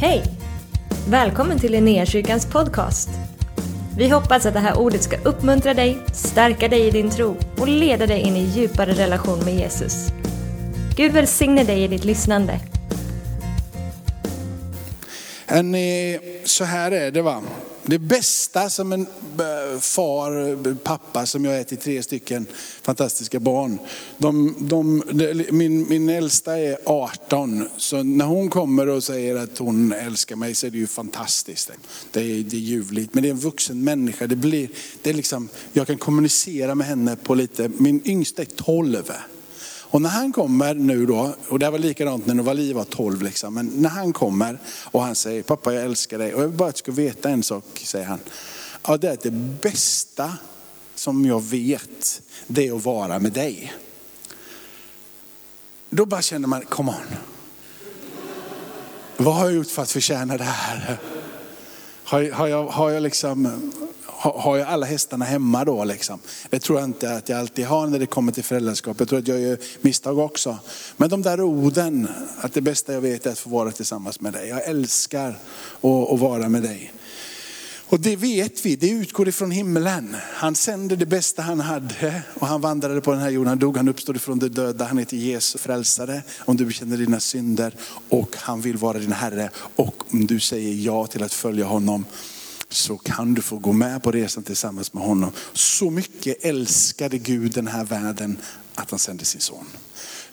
Hej! Välkommen till Linnéakyrkans podcast. Vi hoppas att det här ordet ska uppmuntra dig, stärka dig i din tro och leda dig in i djupare relation med Jesus. Gud välsigne dig i ditt lyssnande. Hörrni, så här är det va. Det bästa som en eh, far, pappa som jag är till tre stycken fantastiska barn. De, de, de, min, min äldsta är 18, så när hon kommer och säger att hon älskar mig så är det ju fantastiskt. Det är, det är ljuvligt, men det är en vuxen människa. Det blir, det är liksom, jag kan kommunicera med henne på lite, min yngsta är 12. Och när han kommer nu då, och det var likadant när Novali var 12, liksom, men när han kommer och han säger, pappa jag älskar dig. Och jag vill bara att du ska veta en sak, säger han. Ja, det är det bästa som jag vet, det är att vara med dig. Då bara känner man, come on. Vad har jag gjort för att förtjäna det här? Har, har, jag, har jag liksom har jag alla hästarna hemma då? Liksom? Det tror jag inte att jag alltid har när det kommer till föräldraskap. Jag tror att jag gör misstag också. Men de där orden, att det bästa jag vet är att få vara tillsammans med dig. Jag älskar att, att vara med dig. Och det vet vi, det utgår ifrån himlen. Han sände det bästa han hade och han vandrade på den här jorden. Han dog, han uppstod ifrån de döda. Han heter Jesus frälsare om du bekänner dina synder och han vill vara din Herre. Och om du säger ja till att följa honom så kan du få gå med på resan tillsammans med honom. Så mycket älskade Gud den här världen att han sände sin son.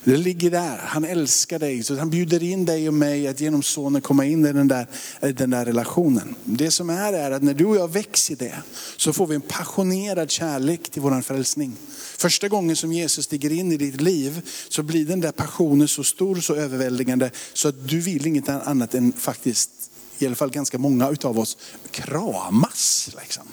Det ligger där, han älskar dig så han bjuder in dig och mig att genom sonen komma in i den där, den där relationen. Det som är är att när du och jag växer i det så får vi en passionerad kärlek till våran frälsning. Första gången som Jesus stiger in i ditt liv så blir den där passionen så stor, så överväldigande så att du vill inget annat än faktiskt i alla fall ganska många utav oss, kramas. Liksom.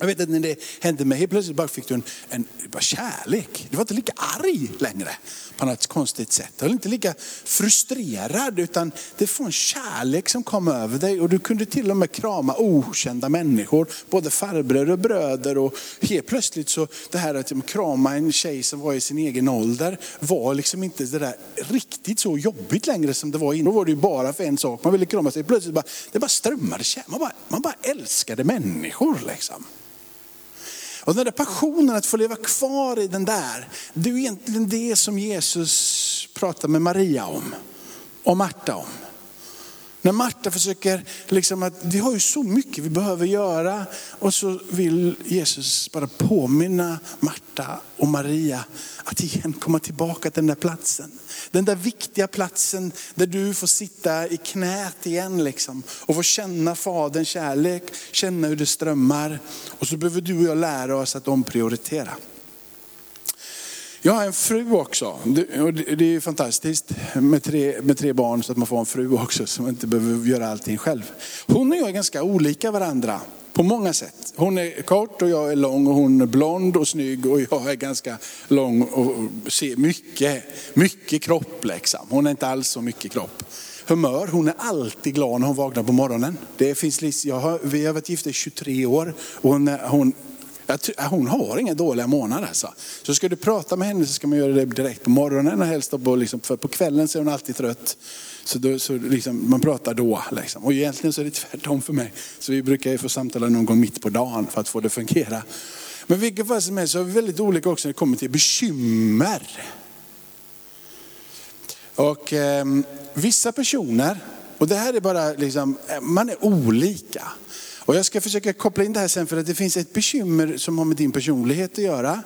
Jag vet att när det hände mig, helt plötsligt bara fick du en, en bara kärlek. Du var inte lika arg längre på något konstigt sätt. Du var inte lika frustrerad utan det var en kärlek som kom över dig och du kunde till och med krama okända människor. Både farbröder och bröder och helt plötsligt så det här att liksom krama en tjej som var i sin egen ålder var liksom inte det där riktigt så jobbigt längre som det var innan. Då var det ju bara för en sak, man ville krama sig. Plötsligt bara, det bara strömmade kärlek, man bara, man bara älskade människor liksom. Och den där passionen att få leva kvar i den där, det är egentligen det som Jesus pratar med Maria om. Och Marta om. När Marta försöker, liksom att vi har ju så mycket vi behöver göra. Och så vill Jesus bara påminna Marta och Maria att igen komma tillbaka till den där platsen. Den där viktiga platsen där du får sitta i knät igen liksom. Och få känna Faderns kärlek, känna hur det strömmar. Och så behöver du och jag lära oss att omprioritera. Jag har en fru också. Det är fantastiskt med tre, med tre barn så att man får en fru också så man inte behöver göra allting själv. Hon och jag är ganska olika varandra på många sätt. Hon är kort och jag är lång och hon är blond och snygg och jag är ganska lång och ser mycket, mycket kropp liksom. Hon är inte alls så mycket kropp. Humör, hon är alltid glad när hon vaknar på morgonen. Det finns, jag har, vi har varit gifta i 23 år och hon, hon Äh, hon har inga dåliga månader alltså. Så ska du prata med henne så ska man göra det direkt på morgonen och helst på, liksom, för på kvällen så är hon alltid trött. Så, då, så liksom, man pratar då. Liksom. Och egentligen så är det tvärtom för mig. Så vi brukar ju få samtala någon gång mitt på dagen för att få det att fungera. Men vilket fall som helst så är vi väldigt olika också när det kommer till bekymmer. Och eh, vissa personer, och det här är bara liksom, eh, man är olika. Och jag ska försöka koppla in det här sen för att det finns ett bekymmer som har med din personlighet att göra.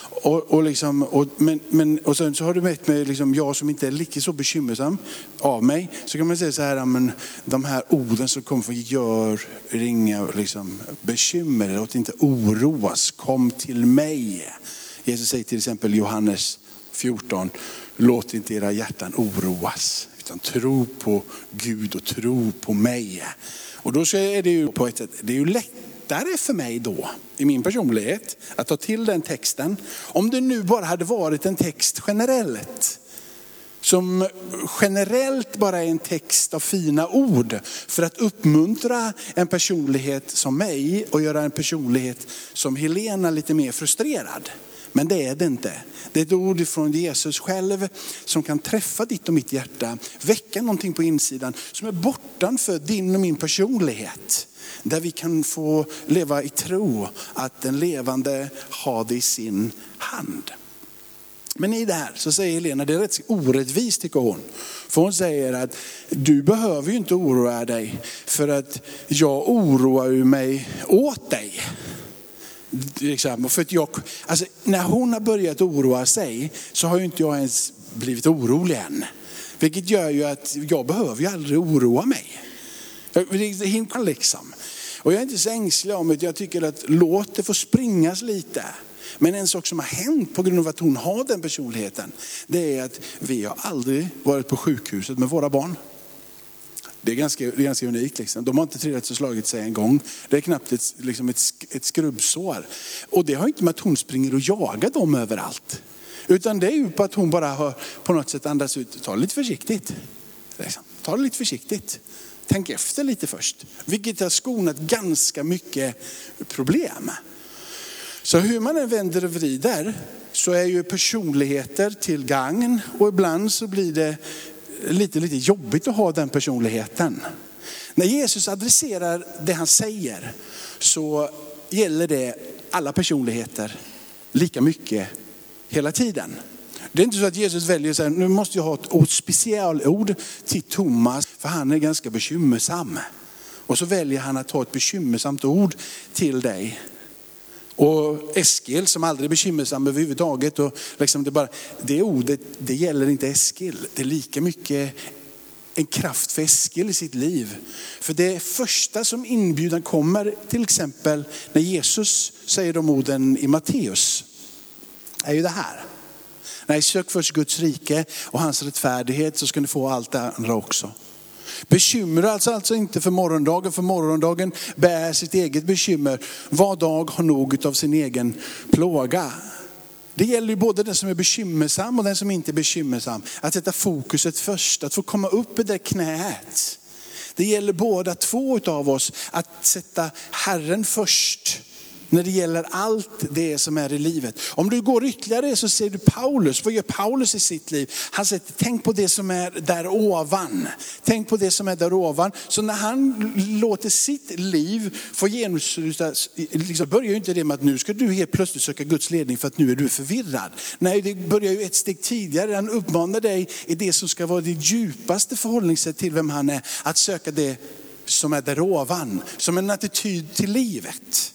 Och, och, liksom, och, men, men, och sen så har du mätt med liksom jag som inte är lika så bekymmersam av mig. Så kan man säga så här, men de här orden som kommer från gör inga liksom, bekymmer, låt inte oroas, kom till mig. Jesus säger till exempel Johannes 14, låt inte era hjärtan oroas, utan tro på Gud och tro på mig. Och då är det ju på ett sätt, det är ju lättare för mig då, i min personlighet, att ta till den texten. Om det nu bara hade varit en text generellt. Som generellt bara är en text av fina ord för att uppmuntra en personlighet som mig och göra en personlighet som Helena lite mer frustrerad. Men det är det inte. Det är ett ord från Jesus själv som kan träffa ditt och mitt hjärta, väcka någonting på insidan som är bortanför din och min personlighet. Där vi kan få leva i tro att den levande har det i sin hand. Men i det här så säger Helena, det är rätt orättvist tycker hon. För hon säger att du behöver ju inte oroa dig för att jag oroar mig åt dig. Liksom, för att jag, alltså, när hon har börjat oroa sig så har ju inte jag ens blivit orolig än. Vilket gör ju att jag behöver ju aldrig oroa mig. Liksom. Och jag är inte så ängslig om det, jag tycker att låt det få springas lite. Men en sak som har hänt på grund av att hon har den personligheten, det är att vi har aldrig varit på sjukhuset med våra barn. Det är ganska, det är ganska unikt. Liksom. De har inte trillat och slagit sig en gång. Det är knappt ett, liksom ett, ett skrubbsår. Och det har inte med att hon springer och jagar dem överallt. Utan det är ju på att hon bara har på något sätt andats ut. Ta det lite försiktigt. Liksom. Ta det lite försiktigt. Tänk efter lite först. Vilket har skonat ganska mycket problem. Så hur man än vänder och vrider så är ju personligheter till gagn och ibland så blir det lite, lite jobbigt att ha den personligheten. När Jesus adresserar det han säger så gäller det alla personligheter lika mycket hela tiden. Det är inte så att Jesus väljer att nu måste jag ha ett specialord till Thomas för han är ganska bekymmersam. Och så väljer han att ta ett bekymmersamt ord till dig. Och Eskil som aldrig är bekymmersam överhuvudtaget. Och liksom det, bara, det ordet det gäller inte Eskil. Det är lika mycket en kraft för Eskil i sitt liv. För det första som inbjudan kommer, till exempel när Jesus säger de orden i Matteus, är ju det här. Nej, sök först Guds rike och hans rättfärdighet så ska ni få allt det andra också. Bekymra alltså, alltså inte för morgondagen, för morgondagen bär sitt eget bekymmer. Var dag har nog av sin egen plåga. Det gäller ju både den som är bekymmersam och den som inte är bekymmersam. Att sätta fokuset först, att få komma upp i det knät. Det gäller båda två av oss att sätta Herren först när det gäller allt det som är i livet. Om du går ytterligare så ser du Paulus, vad gör Paulus i sitt liv? Han säger, tänk på det som är där ovan. Tänk på det som är där ovan. Så när han låter sitt liv få genomsluta, liksom börjar ju inte det med att nu ska du helt plötsligt söka Guds ledning för att nu är du förvirrad. Nej, det börjar ju ett steg tidigare. Han uppmanar dig i det som ska vara ditt djupaste förhållningssätt till vem han är, att söka det som är där ovan, som en attityd till livet.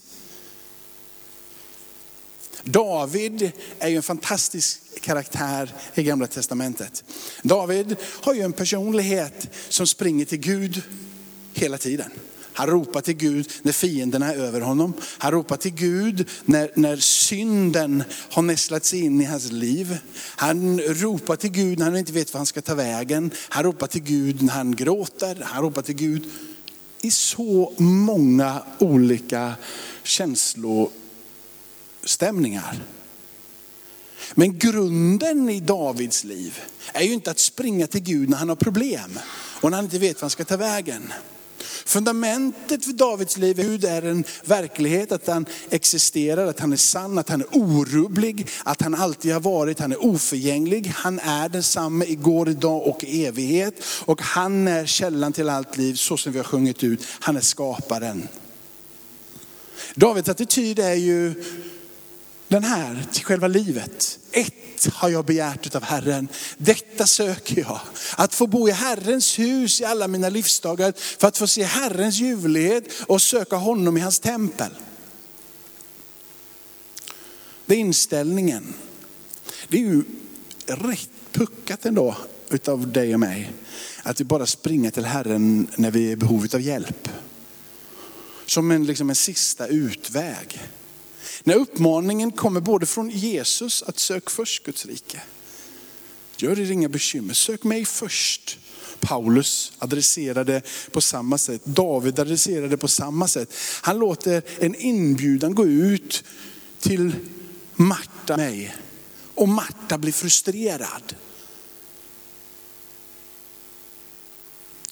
David är ju en fantastisk karaktär i gamla testamentet. David har ju en personlighet som springer till Gud hela tiden. Han ropar till Gud när fienderna är över honom. Han ropar till Gud när, när synden har nästlat sig in i hans liv. Han ropar till Gud när han inte vet vart han ska ta vägen. Han ropar till Gud när han gråter. Han ropar till Gud i så många olika känslor stämningar. Men grunden i Davids liv är ju inte att springa till Gud när han har problem och när han inte vet vad han ska ta vägen. Fundamentet för Davids liv är Gud är en verklighet, att han existerar, att han är sann, att han är orubblig, att han alltid har varit, han är oförgänglig. Han är densamme igår, idag och i evighet. Och han är källan till allt liv, så som vi har sjungit ut. Han är skaparen. Davids attityd är ju den här till själva livet. Ett har jag begärt av Herren, detta söker jag. Att få bo i Herrens hus i alla mina livsdagar för att få se Herrens ljuvlighet och söka honom i hans tempel. Det är inställningen. Det är ju rätt puckat ändå utav dig och mig. Att vi bara springer till Herren när vi är i behov av hjälp. Som en, liksom en sista utväg. När uppmaningen kommer både från Jesus att sök först Guds rike. Gör er inga bekymmer, sök mig först. Paulus adresserade på samma sätt, David adresserade på samma sätt. Han låter en inbjudan gå ut till Marta mig och Marta blir frustrerad.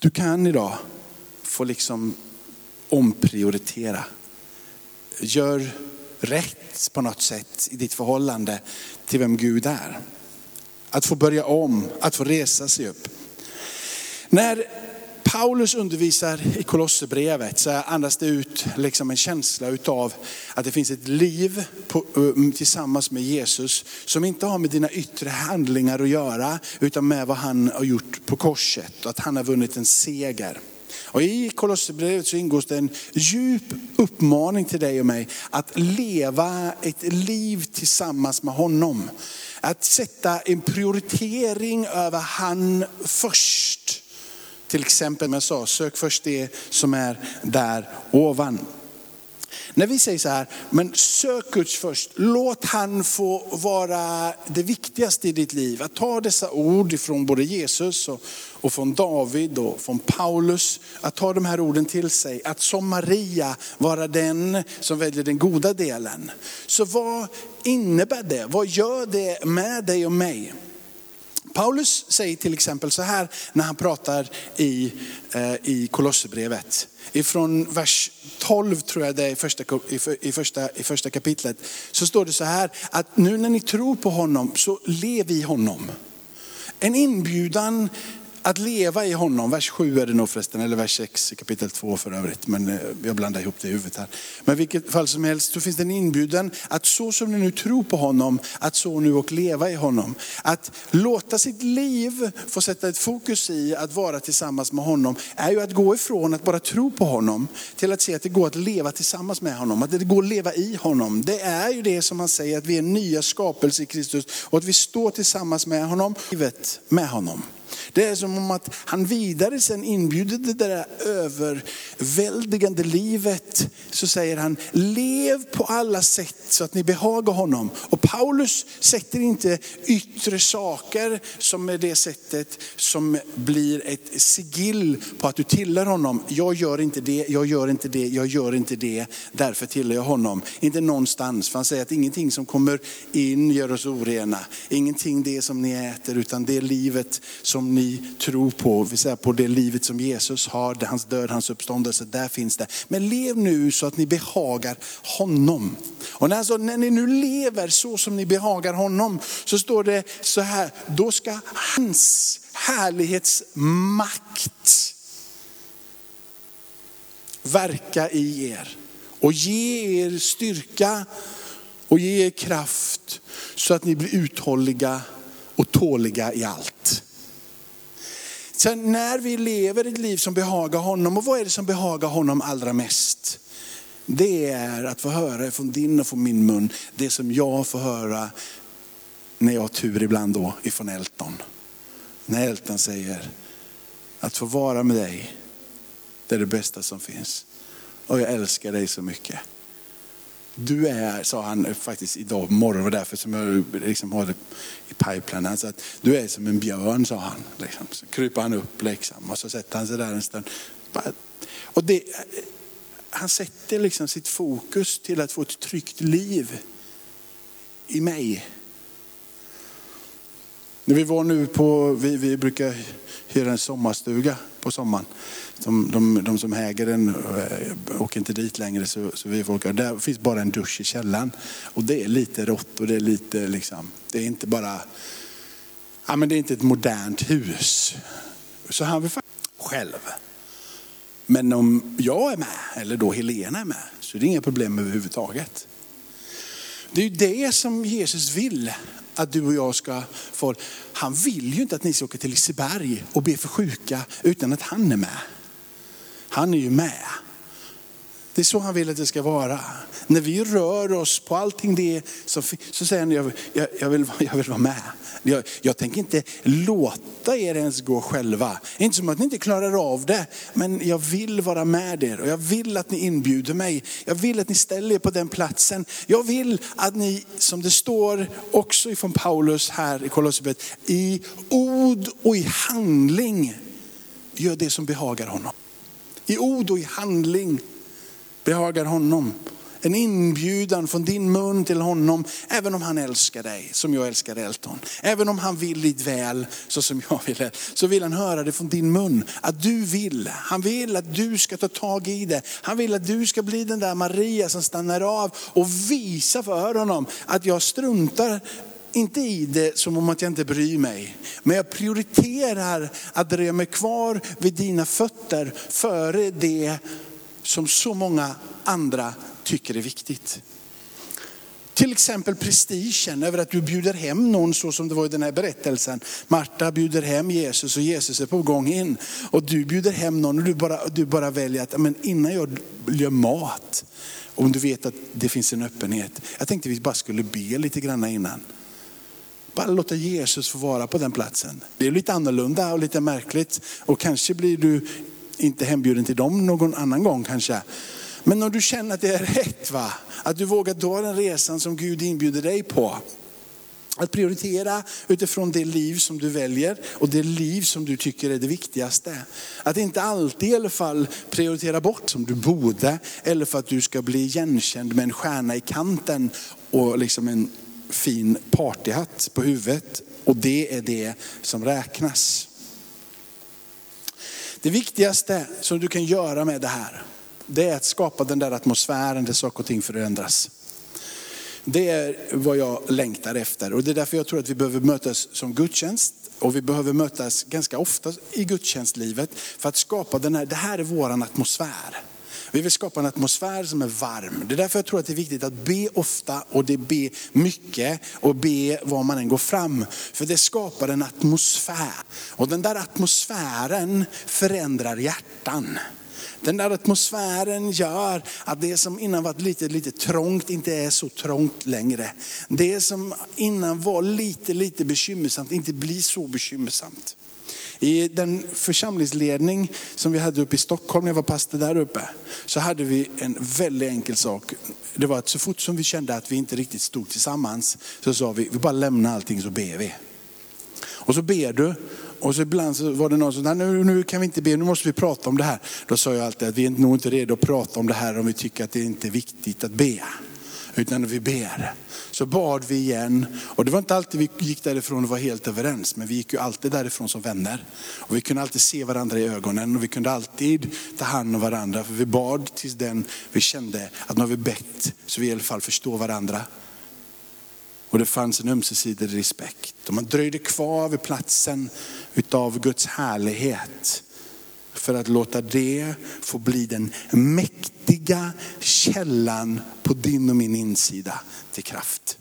Du kan idag få liksom omprioritera. Gör rätt på något sätt i ditt förhållande till vem Gud är. Att få börja om, att få resa sig upp. När Paulus undervisar i Kolosserbrevet så andas det ut liksom en känsla utav att det finns ett liv på, um, tillsammans med Jesus som inte har med dina yttre handlingar att göra utan med vad han har gjort på korset och att han har vunnit en seger. Och I Kolosserbrevet så ingås det en djup uppmaning till dig och mig att leva ett liv tillsammans med honom. Att sätta en prioritering över han först. Till exempel, som jag sa, sök först det som är där ovan. När vi säger så här, men sök Guds först, låt han få vara det viktigaste i ditt liv. Att ta dessa ord från både Jesus och, och från David och från Paulus, att ta de här orden till sig. Att som Maria vara den som väljer den goda delen. Så vad innebär det? Vad gör det med dig och mig? Paulus säger till exempel så här när han pratar i, eh, i Kolosserbrevet. Ifrån vers 12 tror jag det är i första, i, första, i första kapitlet. Så står det så här att nu när ni tror på honom så lev i honom. En inbjudan att leva i honom, vers 7 är det nog förresten, eller vers 6 i kapitel 2 för övrigt. Men eh, jag blandar ihop det i huvudet här. Men i vilket fall som helst så finns det en inbjudan att så som ni nu tror på honom, att så nu och leva i honom. Att låta sitt liv få sätta ett fokus i att vara tillsammans med honom är ju att gå ifrån att bara tro på honom till att se att det går att leva tillsammans med honom. Att det går att leva i honom. Det är ju det som han säger att vi är nya skapelser i Kristus och att vi står tillsammans med honom, livet med honom. Det är som om att han vidare sen inbjuder det där överväldigande livet. Så säger han, lev på alla sätt så att ni behagar honom. Och Paulus sätter inte yttre saker som är det sättet som blir ett sigill på att du tillhör honom. Jag gör inte det, jag gör inte det, jag gör inte det, därför tillhör jag honom. Inte någonstans, för han säger att ingenting som kommer in gör oss orena. Ingenting det som ni äter, utan det livet som ni tror på, vill säga på det livet som Jesus har, det hans död, hans uppståndelse, där finns det. Men lev nu så att ni behagar honom. Och när, alltså, när ni nu lever så som ni behagar honom, så står det så här, då ska hans härlighetsmakt verka i er och ge er styrka och ge er kraft så att ni blir uthålliga och tåliga i allt. Sen när vi lever ett liv som behagar honom, och vad är det som behagar honom allra mest? Det är att få höra från din och från min mun det som jag får höra när jag har tur ibland då ifrån Elton. När Elton säger att få vara med dig, det är det bästa som finns. Och jag älskar dig så mycket. Du är, sa han faktiskt idag morgon, var därför som jag liksom har det i pipeline. Han sa att du är som en björn, sa han. Liksom. Så kryper han upp liksom, och så sätter han sig där en stund. Och det, han sätter liksom sitt fokus till att få ett tryggt liv i mig. När vi var nu på, vi, vi brukar hyra en sommarstuga på sommaren. De, de, de som äger den eh, åker inte dit längre så, så vi får åka. Där finns bara en dusch i källaren. Och det är lite rått och det är lite liksom, det är inte bara, ja men det är inte ett modernt hus. Så han vill själv. Men om jag är med, eller då Helena är med, så är det inga problem överhuvudtaget. Det är ju det som Jesus vill att du och jag ska få. Han vill ju inte att ni ska åka till Liseberg och be för sjuka utan att han är med. Han är ju med. Det är så han vill att det ska vara. När vi rör oss på allting det så, så säger han, jag, jag, jag, vill, jag vill vara med. Jag, jag tänker inte låta er ens gå själva. Inte som att ni inte klarar av det, men jag vill vara med er och jag vill att ni inbjuder mig. Jag vill att ni ställer er på den platsen. Jag vill att ni, som det står också ifrån Paulus här i Kolosserbrevet, i ord och i handling gör det som behagar honom. I ord och i handling behagar honom. En inbjudan från din mun till honom, även om han älskar dig som jag älskar Elton. Även om han vill ditt väl så som jag vill så vill han höra det från din mun. Att du vill, han vill att du ska ta tag i det. Han vill att du ska bli den där Maria som stannar av och visar för honom att jag struntar inte i det som om att jag inte bryr mig. Men jag prioriterar att dröja mig kvar vid dina fötter före det som så många andra tycker är viktigt. Till exempel prestigen över att du bjuder hem någon så som det var i den här berättelsen. Marta bjuder hem Jesus och Jesus är på gång in. Och du bjuder hem någon och du bara, du bara väljer att men innan jag gör mat, om du vet att det finns en öppenhet. Jag tänkte vi bara skulle be lite grann innan. Bara låta Jesus få vara på den platsen. Det är lite annorlunda och lite märkligt. Och kanske blir du inte hembjuden till dem någon annan gång kanske. Men om du känner att det är rätt, va? att du vågar ta den resan som Gud inbjuder dig på. Att prioritera utifrån det liv som du väljer och det liv som du tycker är det viktigaste. Att inte alltid i alla fall prioritera bort som du borde, eller för att du ska bli igenkänd med en stjärna i kanten och liksom en fin partyhatt på huvudet. Och det är det som räknas. Det viktigaste som du kan göra med det här, det är att skapa den där atmosfären där saker och ting förändras. Det är vad jag längtar efter och det är därför jag tror att vi behöver mötas som gudstjänst och vi behöver mötas ganska ofta i gudstjänstlivet för att skapa den här, det här är våran atmosfär. Vi vill skapa en atmosfär som är varm. Det är därför jag tror att det är viktigt att be ofta och det be mycket och be var man än går fram. För det skapar en atmosfär. Och den där atmosfären förändrar hjärtan. Den där atmosfären gör att det som innan var lite, lite trångt inte är så trångt längre. Det som innan var lite, lite bekymmersamt inte blir så bekymmersamt. I den församlingsledning som vi hade uppe i Stockholm, när jag var pastor där uppe, så hade vi en väldigt enkel sak. Det var att så fort som vi kände att vi inte riktigt stod tillsammans, så sa vi, vi bara lämnar allting så ber vi. Och så ber du, och så ibland så var det någon som sa, nu, nu kan vi inte be, nu måste vi prata om det här. Då sa jag alltid att vi är nog inte redo att prata om det här om vi tycker att det inte är viktigt att be. Utan vi ber. Så bad vi igen. Och det var inte alltid vi gick därifrån och var helt överens. Men vi gick ju alltid därifrån som vänner. Och vi kunde alltid se varandra i ögonen. Och vi kunde alltid ta hand om varandra. För vi bad tills den vi kände att nu har vi bett. Så vi i alla fall förstår varandra. Och det fanns en ömsesidig respekt. Och man dröjde kvar vid platsen utav Guds härlighet för att låta det få bli den mäktiga källan på din och min insida till kraft.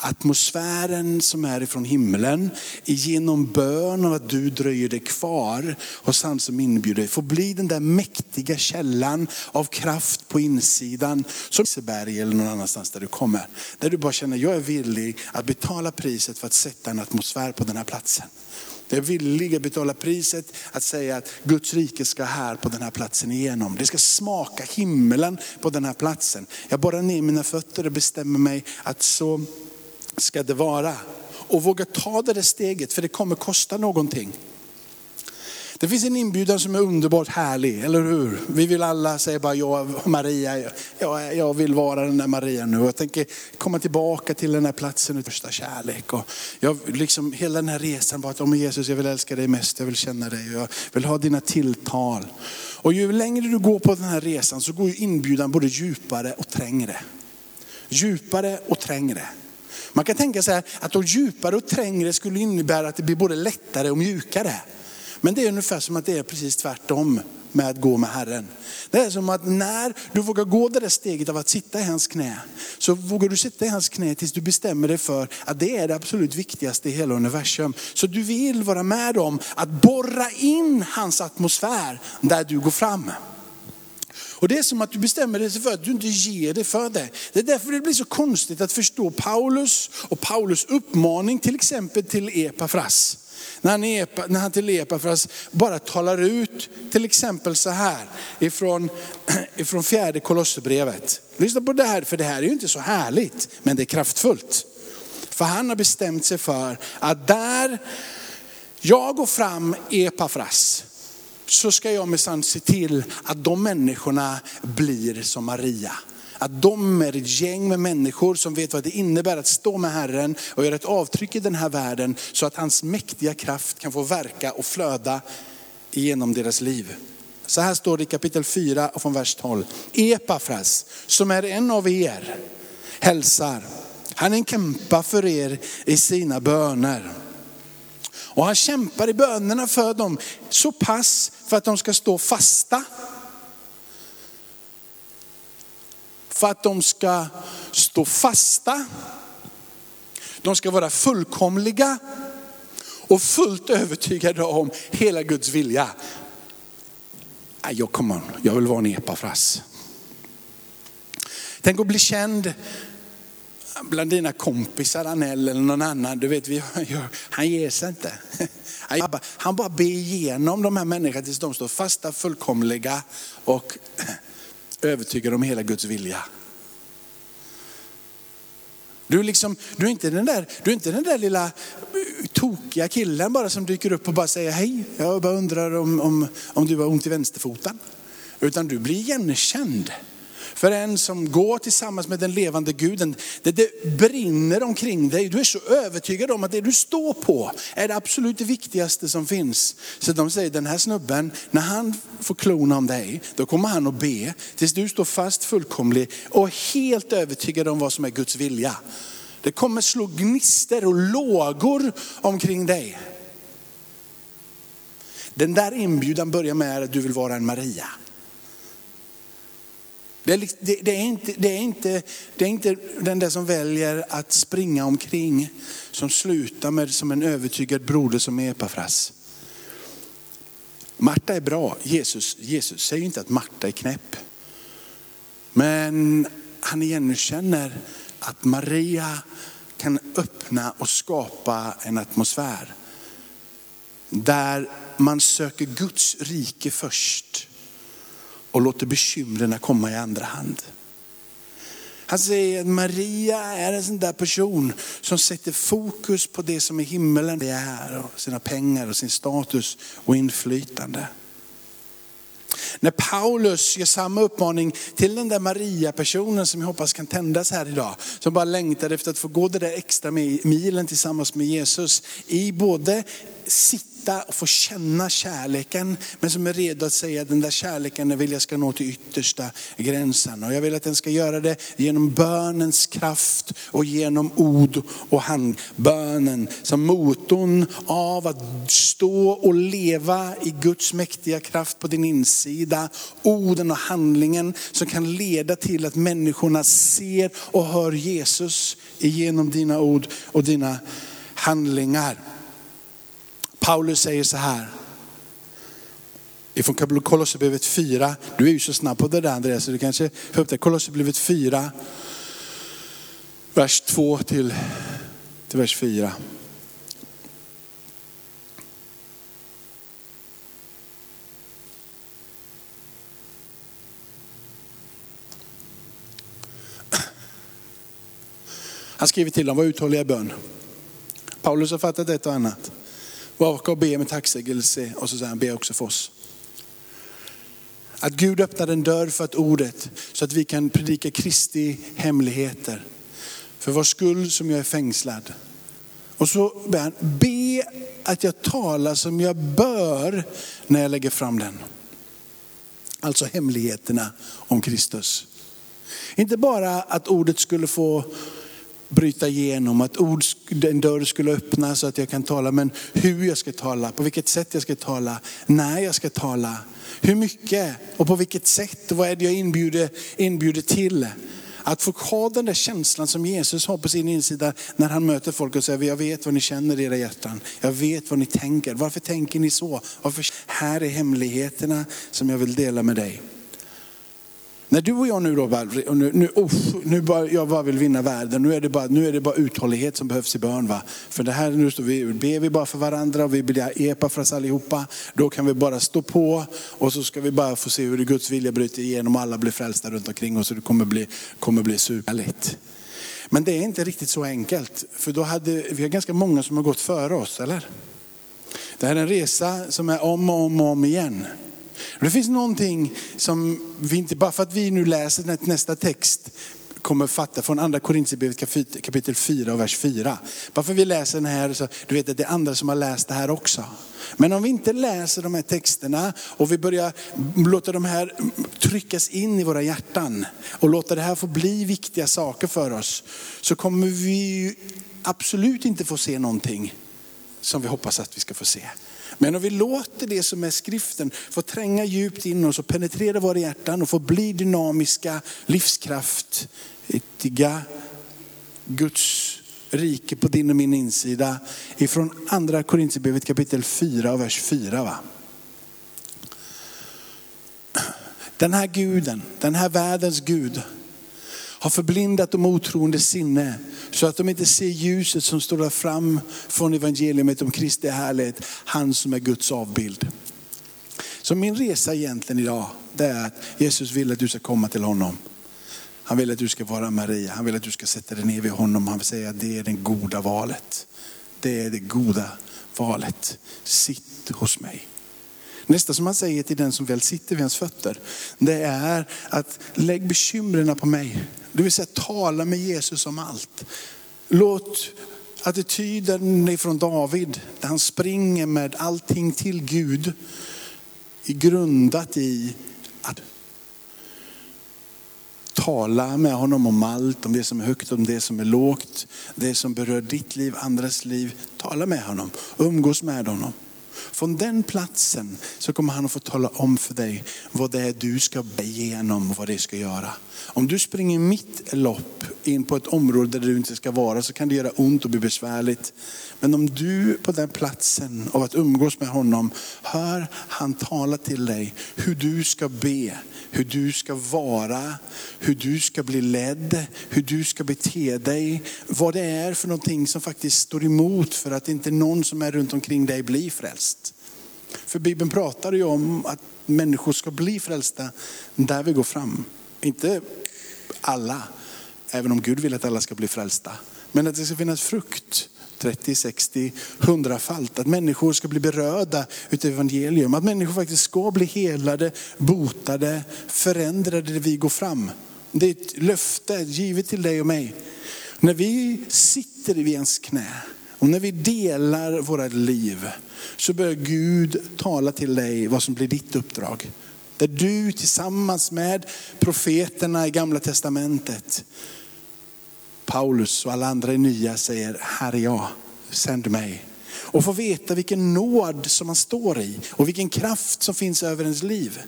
Atmosfären som är ifrån himlen, genom bön och att du dröjer dig kvar hos han som inbjuder dig, får bli den där mäktiga källan av kraft på insidan. Som Liseberg eller någon annanstans där du kommer. Där du bara känner, jag är villig att betala priset för att sätta en atmosfär på den här platsen. Jag är villig att betala priset att säga att Guds rike ska här på den här platsen igenom. Det ska smaka himlen på den här platsen. Jag borrar ner mina fötter och bestämmer mig att så ska det vara. Och våga ta det där steget för det kommer kosta någonting. Det finns en inbjudan som är underbart härlig, eller hur? Vi vill alla säga bara, jag Maria, jag, jag vill vara den där Maria nu. Jag tänker komma tillbaka till den här platsen av första kärlek. Och jag, liksom, hela den här resan var att, om Jesus jag vill älska dig mest, jag vill känna dig, jag vill ha dina tilltal. Och ju längre du går på den här resan så går ju inbjudan både djupare och trängre. Djupare och trängre. Man kan tänka sig att de djupare och trängre skulle innebära att det blir både lättare och mjukare. Men det är ungefär som att det är precis tvärtom med att gå med Herren. Det är som att när du vågar gå det där steget av att sitta i hans knä, så vågar du sitta i hans knä tills du bestämmer dig för att det är det absolut viktigaste i hela universum. Så du vill vara med om att borra in hans atmosfär där du går fram. Och det är som att du bestämmer dig för att du inte ger det för det. Det är därför det blir så konstigt att förstå Paulus och Paulus uppmaning till exempel till Epafras. När han, Epa, när han till Epafras bara talar ut till exempel så här ifrån, ifrån fjärde kolosserbrevet. Lyssna på det här, för det här är ju inte så härligt, men det är kraftfullt. För han har bestämt sig för att där jag går fram Epafras, så ska jag minsann se till att de människorna blir som Maria. att de är ett gäng med människor som vet vad det innebär att stå med Herren och göra ett avtryck i den här världen så att hans mäktiga kraft kan få verka och flöda genom deras liv. Så här står det i kapitel 4 och från vers 12. Epafras, som är en av er, hälsar. Han är en kämpa för er i sina böner. Och han kämpar i bönerna för dem så pass för att de ska stå fasta. För att de ska stå fasta. De ska vara fullkomliga och fullt övertygade om hela Guds vilja. Jag, kommer, jag vill vara en epafras. Tänk att bli känd bland dina kompisar, Anell eller någon annan. Du vet, vi, han ger sig inte. Han bara ber igenom de här människorna tills de står fasta, fullkomliga och övertygade om hela Guds vilja. Du är, liksom, du, är inte den där, du är inte den där lilla tokiga killen bara som dyker upp och bara säger hej, jag bara undrar om, om, om du har ont i vänsterfoten. Utan du blir igenkänd. För en som går tillsammans med den levande guden, det, det brinner omkring dig. Du är så övertygad om att det du står på är det absolut viktigaste som finns. Så de säger, den här snubben, när han får klona om dig, då kommer han att be tills du står fast fullkomlig och helt övertygad om vad som är Guds vilja. Det kommer slå gnister och lågor omkring dig. Den där inbjudan börjar med att du vill vara en Maria. Det är, liksom- det, det, är inte, det, är inte, det är inte den där som väljer att springa omkring som slutar med som en övertygad broder som Epafras. Marta är bra. Jesus, Jesus säger inte att Marta är knäpp. Men han igenkänner att Maria kan öppna och skapa en atmosfär där man söker Guds rike först och låter bekymren komma i andra hand. Han säger att Maria är en sån där person som sätter fokus på det som är himmelen, det är och sina pengar och sin status och inflytande. När Paulus ger samma uppmaning till den där Maria-personen som jag hoppas kan tändas här idag, som bara längtar efter att få gå det där extra milen tillsammans med Jesus i både sitt hitta och få känna kärleken, men som är redo att säga att den där kärleken vill jag ska nå till yttersta gränsen. Och jag vill att den ska göra det genom bönens kraft och genom ord och handbönen. Som motorn av att stå och leva i Guds mäktiga kraft på din insida. Orden och handlingen som kan leda till att människorna ser och hör Jesus genom dina ord och dina handlingar. Paulus säger så här. Ifrån Kolosserbrevet 4, du är ju så snabb på det där Andreas, så du kanske får upp det. Kolosserbrevet 4, vers 2 till, till vers 4. Han skriver till dem, var uthålliga i bön. Paulus har fattat ett och annat. Vaka och be med tacksägelse och så säger han, be också för oss. Att Gud öppnar en dörr för att ordet, så att vi kan predika Kristi hemligheter. För vår skull som jag är fängslad. Och så ber han, be att jag talar som jag bör när jag lägger fram den. Alltså hemligheterna om Kristus. Inte bara att ordet skulle få bryta igenom, att ord, en dörr skulle öppnas så att jag kan tala. Men hur jag ska tala, på vilket sätt jag ska tala, när jag ska tala, hur mycket och på vilket sätt. Vad är det jag inbjuder, inbjuder till? Att få ha den där känslan som Jesus har på sin insida när han möter folk och säger, jag vet vad ni känner i era hjärtan. Jag vet vad ni tänker. Varför tänker ni så? Varför? Här är hemligheterna som jag vill dela med dig. När du och jag nu då, och nu, nu, oh, nu bara, jag bara vill vinna världen, nu är, det bara, nu är det bara uthållighet som behövs i bön. Va? För det här, nu står vi, ber vi bara för varandra och vi blir epa för oss allihopa. Då kan vi bara stå på och så ska vi bara få se hur Guds vilja bryter igenom och alla blir frälsta runt omkring oss. Och det kommer bli, kommer bli superligt. Men det är inte riktigt så enkelt. För då hade, vi har ganska många som har gått före oss, eller? Det här är en resa som är om och om och om igen. Det finns någonting som vi inte, bara för att vi nu läser nästa text, kommer fatta från andra Korintierbrevet kapitel 4 och vers 4. Bara för att vi läser den här, så du vet att det är andra som har läst det här också. Men om vi inte läser de här texterna och vi börjar låta de här tryckas in i våra hjärtan och låta det här få bli viktiga saker för oss, så kommer vi absolut inte få se någonting som vi hoppas att vi ska få se. Men om vi låter det som är skriften få tränga djupt in oss och penetrera våra hjärtan och få bli dynamiska, livskraftiga Guds rike på din och min insida. Ifrån andra Korintierbrevet kapitel 4 och vers 4. Va? Den här guden, den här världens Gud har förblindat de otroende sinne så att de inte ser ljuset som står fram från evangeliet om Kristi härlighet, han som är Guds avbild. Så min resa egentligen idag, det är att Jesus vill att du ska komma till honom. Han vill att du ska vara Maria, han vill att du ska sätta dig ner vid honom. Han vill säga att det är det goda valet. Det är det goda valet. Sitt hos mig. Nästa som han säger till den som väl sitter vid hans fötter, det är att lägg bekymren på mig. Det vill säga tala med Jesus om allt. Låt attityden ifrån David, där han springer med allting till Gud, grundat i att tala med honom om allt, om det som är högt, om det som är lågt, det som berör ditt liv, andras liv. Tala med honom, umgås med honom. Från den platsen så kommer han att få tala om för dig vad det är du ska igenom och vad det ska göra. Om du springer mitt lopp in på ett område där du inte ska vara så kan det göra ont och bli besvärligt. Men om du på den platsen av att umgås med honom hör han tala till dig hur du ska be, hur du ska vara, hur du ska bli ledd, hur du ska bete dig. Vad det är för någonting som faktiskt står emot för att inte någon som är runt omkring dig blir frälst. För Bibeln pratar ju om att människor ska bli frälsta där vi går fram. Inte alla, även om Gud vill att alla ska bli frälsta. Men att det ska finnas frukt 30, 60, 100 falt. Att människor ska bli berörda utav evangelium. Att människor faktiskt ska bli helade, botade, förändrade där vi går fram. Det är ett löfte givet till dig och mig. När vi sitter vid ens knä och när vi delar våra liv så börjar Gud tala till dig vad som blir ditt uppdrag. Där du tillsammans med profeterna i gamla testamentet, Paulus och alla andra i nya säger, här är jag, sänd mig. Och få veta vilken nåd som man står i och vilken kraft som finns över ens liv.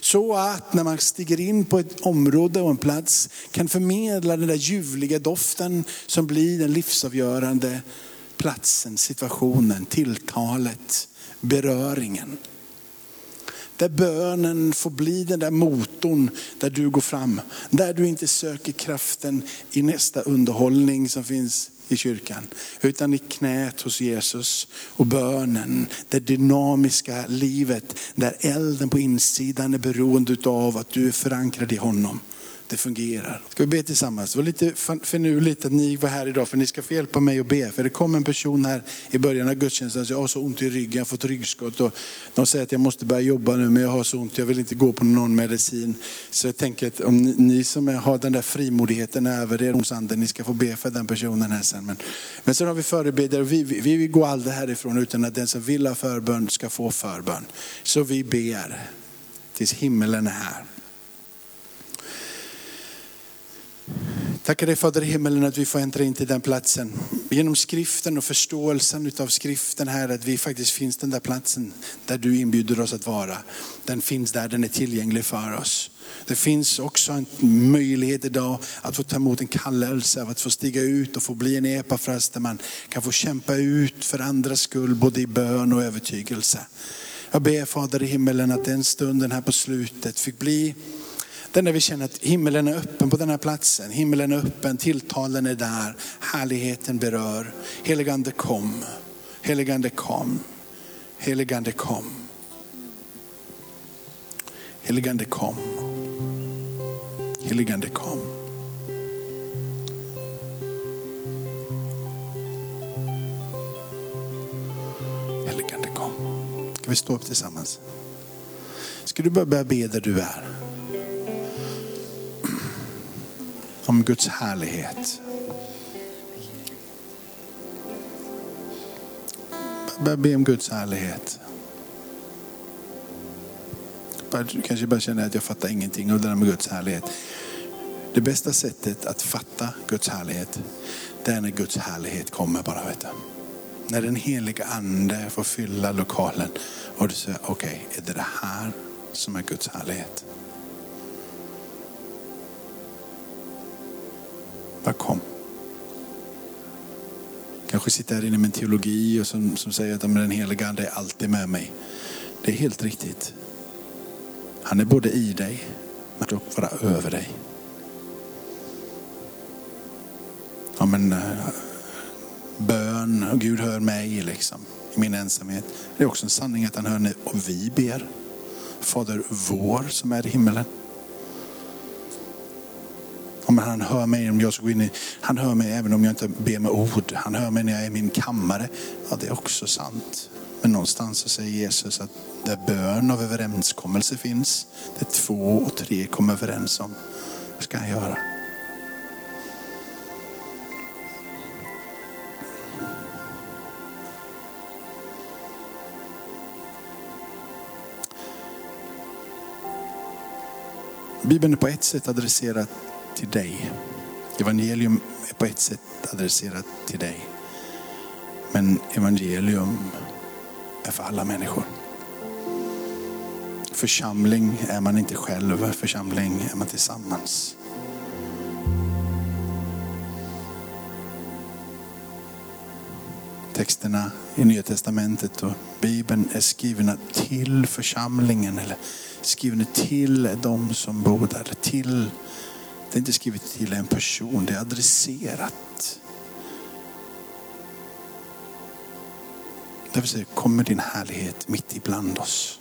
Så att när man stiger in på ett område och en plats kan förmedla den där ljuvliga doften som blir den livsavgörande platsen, situationen, tilltalet, beröringen. Där bönen får bli den där motorn där du går fram. Där du inte söker kraften i nästa underhållning som finns i kyrkan. Utan i knät hos Jesus och bönen, det dynamiska livet där elden på insidan är beroende av att du är förankrad i honom det fungerar. Ska vi be tillsammans? Det var lite finurligt att ni var här idag för ni ska få hjälpa mig att be. För det kom en person här i början av gudstjänsten som jag har så ont i ryggen, jag har fått ryggskott. Och de säger att jag måste börja jobba nu men jag har så ont, jag vill inte gå på någon medicin. Så jag tänker att om ni, ni som har den där frimodigheten över er hos anden, ni ska få be för den personen här sen. Men, men sen har vi förebedjare, vi, vi, vi vill gå aldrig härifrån utan att den som vill ha förbön ska få förbön. Så vi ber tills himmelen är här. Tackar dig Fader i himmelen att vi får äntra in till den platsen. Genom skriften och förståelsen av skriften här, att vi faktiskt finns den där platsen där du inbjuder oss att vara. Den finns där, den är tillgänglig för oss. Det finns också en möjlighet idag att få ta emot en kallelse, av att få stiga ut och få bli en epafras där man kan få kämpa ut för andras skull, både i bön och övertygelse. Jag ber Fader i himmelen att den stunden här på slutet fick bli den där vi känner att himmelen är öppen på den här platsen. Himmelen är öppen, tilltalen är där, härligheten berör. Heligande kom, heligande kom, heligande kom. Heligande kom, heligande kom. Heligande kom. Ska vi stå upp tillsammans? Ska du börja be där du är? Om Guds härlighet. Börja be om Guds härlighet. Du kanske bara känner att jag fattar ingenting av det där med Guds härlighet. Det bästa sättet att fatta Guds härlighet, det är när Guds härlighet kommer bara. Vet du. När den heliga ande får fylla lokalen och du säger, okej, okay, är det det här som är Guds härlighet? Bara kom. Kanske sitter här inne med en teologi och som, som säger att den heliga ande är alltid med mig. Det är helt riktigt. Han är både i dig, men också vara över dig. Ja, men, eh, bön och Gud hör mig liksom, i min ensamhet. Det är också en sanning att han hör när och vi ber. Fader vår som är i himmelen om han hör mig om jag ska gå in i, han hör mig även om jag inte ber med ord. Han hör mig när jag är i min kammare. Ja, det är också sant. Men någonstans så säger Jesus att där bön av överenskommelse finns, det två och tre kommer överens om, vad ska han göra? Bibeln är på ett sätt adresserad till dig. Evangelium är på ett sätt adresserat till dig. Men evangelium är för alla människor. Församling är man inte själv, församling är man tillsammans. Texterna i Nya Testamentet och Bibeln är skrivna till församlingen eller skrivna till de som bor där. Till, det är inte skrivet till en person, det är adresserat Därför säger kommer din härlighet mitt ibland oss.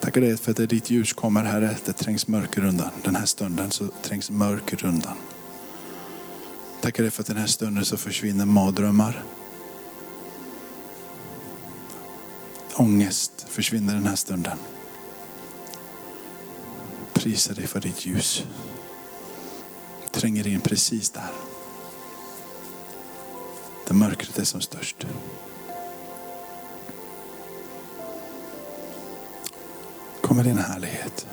Tackar dig för att det är ditt ljus kommer Herre. Det trängs mörker undan. Den här stunden så trängs mörker undan. Tackar dig för att den här stunden så försvinner mardrömmar. Ångest försvinner den här stunden prisar dig för ditt ljus. Tränger in precis där. Där mörkret är som störst. Kom med din härlighet.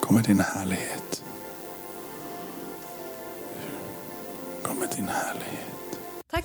Kom med din härlighet. Kom med din härlighet.